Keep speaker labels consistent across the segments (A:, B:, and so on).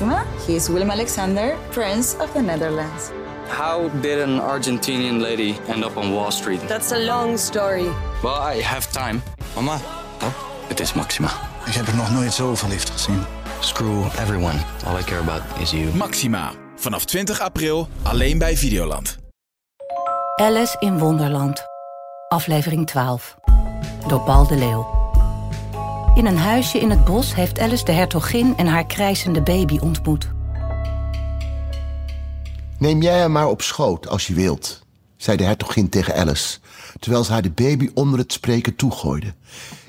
A: Maxima. He is Willem Alexander, Prince of the Netherlands.
B: How did an Argentinian lady end up on Wall Street?
C: That's a long story.
B: Well, I have time.
D: Mama,
B: Oh, het is Maxima.
D: ik heb er nog nooit zo verliefd gezien.
B: Screw everyone. All I care about is you.
E: Maxima. Vanaf 20 april alleen bij Videoland.
F: Alice in Wonderland. Aflevering 12. Door Paul de Leeuw. In een huisje in het bos heeft Alice de hertogin en haar krijsende baby ontmoet.
G: Neem jij hem maar op schoot als je wilt, zei de hertogin tegen Alice, terwijl ze haar de baby onder het spreken toegooide.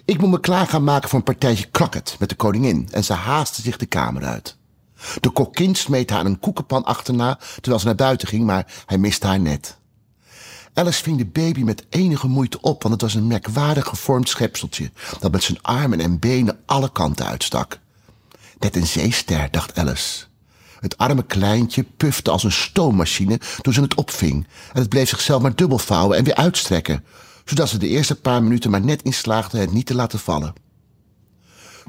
G: Ik moet me klaar gaan maken voor een partijtje krakket met de koningin en ze haastte zich de kamer uit. De kokkin smeet haar een koekenpan achterna terwijl ze naar buiten ging, maar hij miste haar net. Alice ving de baby met enige moeite op, want het was een merkwaardig gevormd schepseltje dat met zijn armen en benen alle kanten uitstak. Net een zeester, dacht Alice. Het arme kleintje pufte als een stoommachine toen ze het opving. En het bleef zichzelf maar dubbel vouwen en weer uitstrekken, zodat ze de eerste paar minuten maar net in slaagde het niet te laten vallen.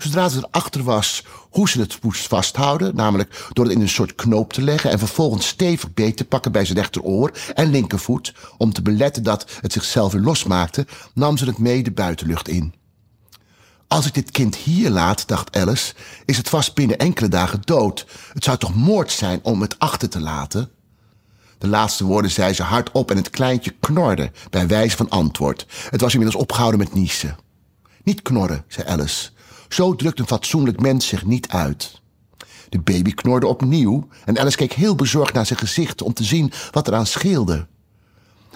G: Zodra ze erachter was hoe ze het moest vasthouden, namelijk door het in een soort knoop te leggen en vervolgens stevig beet te pakken bij zijn rechteroor en linkervoet, om te beletten dat het zichzelf weer losmaakte, nam ze het mee de buitenlucht in. Als ik dit kind hier laat, dacht Alice, is het vast binnen enkele dagen dood. Het zou toch moord zijn om het achter te laten? De laatste woorden zei ze hardop en het kleintje knorde bij wijze van antwoord. Het was inmiddels opgehouden met niezen. Niet knorren, zei Alice. Zo drukt een fatsoenlijk mens zich niet uit. De baby knorde opnieuw en Alice keek heel bezorgd naar zijn gezicht om te zien wat eraan scheelde.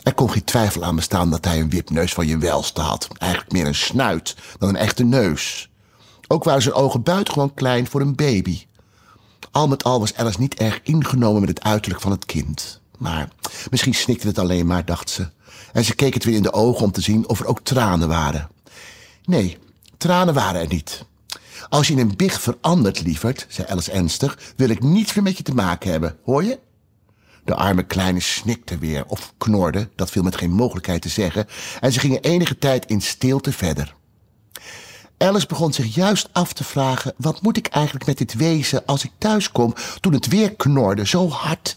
G: Er kon geen twijfel aan bestaan dat hij een wipneus van je welste had. Eigenlijk meer een snuit dan een echte neus. Ook waren zijn ogen buitengewoon klein voor een baby. Al met al was Alice niet erg ingenomen met het uiterlijk van het kind. Maar misschien snikte het alleen maar, dacht ze. En ze keek het weer in de ogen om te zien of er ook tranen waren. Nee, tranen waren er niet. Als je in een big verandert, lieverd, zei Alice ernstig, wil ik niets meer met je te maken hebben. Hoor je? De arme kleine snikte weer, of knorde, dat viel met geen mogelijkheid te zeggen, en ze gingen enige tijd in stilte verder. Alice begon zich juist af te vragen: wat moet ik eigenlijk met dit wezen als ik thuis kom, toen het weer knorde zo hard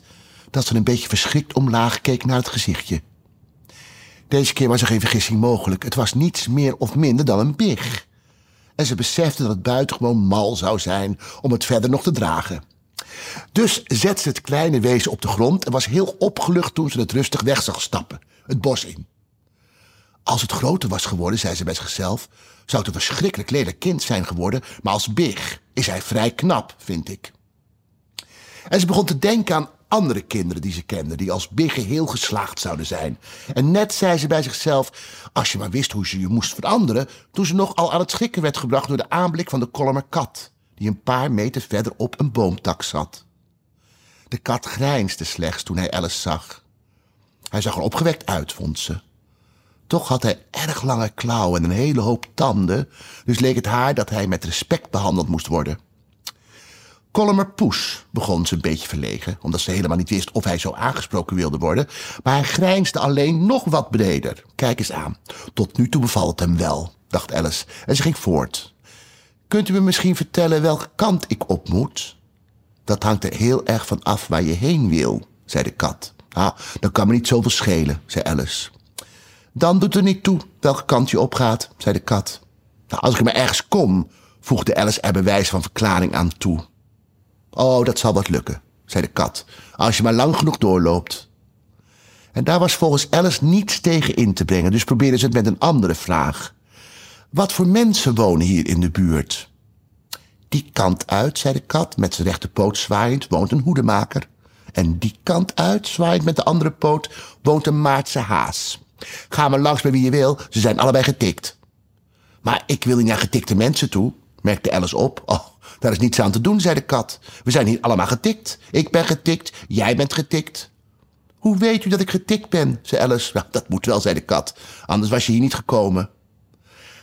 G: dat ze een beetje verschrikt omlaag keek naar het gezichtje. Deze keer was er geen vergissing mogelijk. Het was niets meer of minder dan een big. En ze besefte dat het buitengewoon mal zou zijn om het verder nog te dragen. Dus zette ze het kleine wezen op de grond en was heel opgelucht toen ze het rustig weg zag stappen, het bos in. Als het groter was geworden, zei ze bij zichzelf, zou het een verschrikkelijk lelijk kind zijn geworden, maar als big is hij vrij knap, vind ik. En ze begon te denken aan andere kinderen die ze kende, die als biggen heel geslaagd zouden zijn. En net zei ze bij zichzelf, als je maar wist hoe ze je moest veranderen, toen ze nogal aan het schrikken werd gebracht door de aanblik van de kolmer kat, die een paar meter verder op een boomtak zat. De kat grijnsde slechts toen hij Alice zag. Hij zag er opgewekt uit, vond ze. Toch had hij erg lange klauwen en een hele hoop tanden, dus leek het haar dat hij met respect behandeld moest worden. Collimer Poes, begon ze een beetje verlegen, omdat ze helemaal niet wist of hij zo aangesproken wilde worden, maar hij grijnsde alleen nog wat breder. Kijk eens aan, tot nu toe bevalt hem wel, dacht Alice, en ze ging voort. Kunt u me misschien vertellen welke kant ik op moet? Dat hangt er heel erg van af waar je heen wil, zei de kat. Ah, dan kan me niet zoveel schelen, zei Alice. Dan doet er niet toe welke kant je opgaat, zei de kat. Nou, als ik maar ergens kom, voegde Alice er bewijs van verklaring aan toe. Oh, dat zal wat lukken, zei de kat, als je maar lang genoeg doorloopt. En daar was volgens Alice niets tegen in te brengen, dus probeerde ze het met een andere vraag. Wat voor mensen wonen hier in de buurt? Die kant uit, zei de kat, met zijn rechterpoot zwaaiend, woont een hoedemaker. En die kant uit, zwaaiend met de andere poot, woont een Maartse haas. Ga maar langs bij wie je wil, ze zijn allebei getikt. Maar ik wil niet naar getikte mensen toe, merkte Alice op. Oh, daar is niets aan te doen, zei de kat. We zijn hier allemaal getikt. Ik ben getikt, jij bent getikt. Hoe weet u dat ik getikt ben, zei Alice. Nou, dat moet wel, zei de kat, anders was je hier niet gekomen.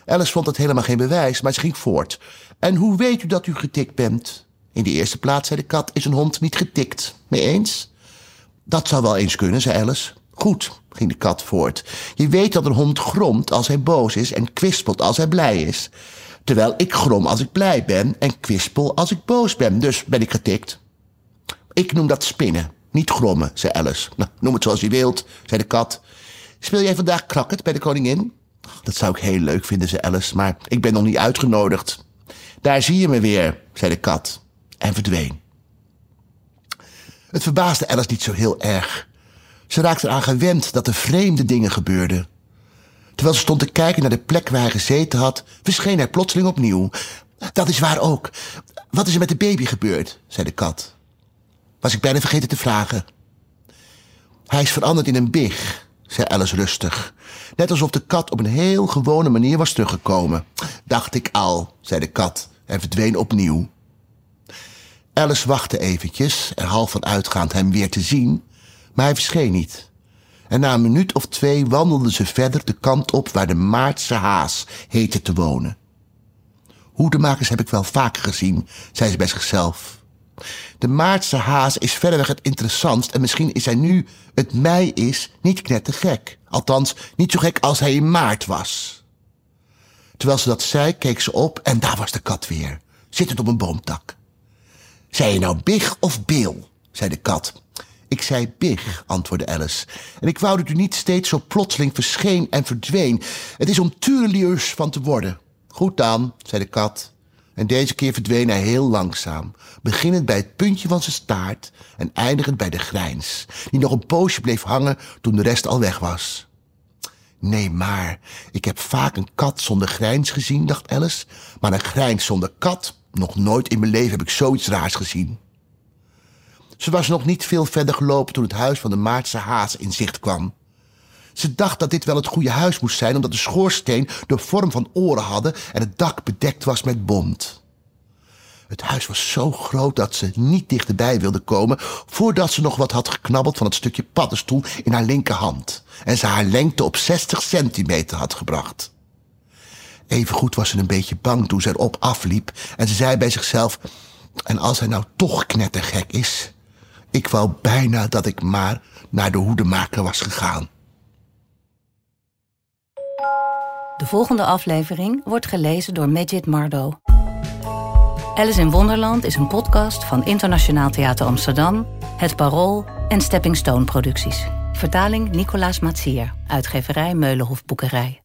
G: Alice vond het helemaal geen bewijs, maar ze ging voort. En hoe weet u dat u getikt bent? In de eerste plaats, zei de kat, is een hond niet getikt. Mee eens? Dat zou wel eens kunnen, zei Alice. Goed, ging de kat voort. Je weet dat een hond gromt als hij boos is en kwispelt als hij blij is. Terwijl ik grom als ik blij ben en kwispel als ik boos ben. Dus ben ik getikt. Ik noem dat spinnen, niet grommen, zei Alice. Nou, noem het zoals je wilt, zei de kat. Speel jij vandaag krakket bij de koningin? Dat zou ik heel leuk vinden, zei Alice, maar ik ben nog niet uitgenodigd. Daar zie je me weer, zei de kat en verdween. Het verbaasde Alice niet zo heel erg. Ze raakte eraan gewend dat er vreemde dingen gebeurden. Terwijl ze stond te kijken naar de plek waar hij gezeten had, verscheen hij plotseling opnieuw. Dat is waar ook. Wat is er met de baby gebeurd? zei de kat. Was ik bijna vergeten te vragen. Hij is veranderd in een big, zei Alice rustig. Net alsof de kat op een heel gewone manier was teruggekomen. Dacht ik al, zei de kat en verdween opnieuw. Alice wachtte eventjes, er half van uitgaand hem weer te zien, maar hij verscheen niet. En na een minuut of twee wandelden ze verder de kant op waar de Maartse haas heette te wonen. Hoedemakers heb ik wel vaker gezien, zei ze bij zichzelf. De Maartse haas is verreweg het interessantst en misschien is hij nu het mei is niet knettergek. Althans, niet zo gek als hij in maart was. Terwijl ze dat zei, keek ze op en daar was de kat weer, zittend op een boomtak. Zei je nou Big of Bill? zei de kat. Ik zei Big, antwoordde Alice. En ik wou dat u niet steeds zo plotseling verscheen en verdween. Het is om van te worden. Goed dan, zei de kat. En deze keer verdween hij heel langzaam, beginnend bij het puntje van zijn staart en eindigend bij de grijns, die nog een poosje bleef hangen toen de rest al weg was. Nee, maar ik heb vaak een kat zonder grijns gezien, dacht Alice, maar een grijns zonder kat, nog nooit in mijn leven heb ik zoiets raars gezien. Ze was nog niet veel verder gelopen toen het huis van de Maartse haas in zicht kwam. Ze dacht dat dit wel het goede huis moest zijn, omdat de schoorsteen de vorm van oren hadden en het dak bedekt was met bont. Het huis was zo groot dat ze niet dichterbij wilde komen voordat ze nog wat had geknabbeld van het stukje paddenstoel in haar linkerhand en ze haar lengte op 60 centimeter had gebracht. Evengoed was ze een beetje bang toen ze erop afliep en ze zei bij zichzelf: En als hij nou toch knettergek is, ik wou bijna dat ik maar naar de hoedemaker was gegaan.
F: De volgende aflevering wordt gelezen door Majid Mardo. Alice in Wonderland is een podcast van Internationaal Theater Amsterdam, Het Parool en Stepping Stone Producties. Vertaling Nicolaas Matsier, uitgeverij Meulenhof Boekerij.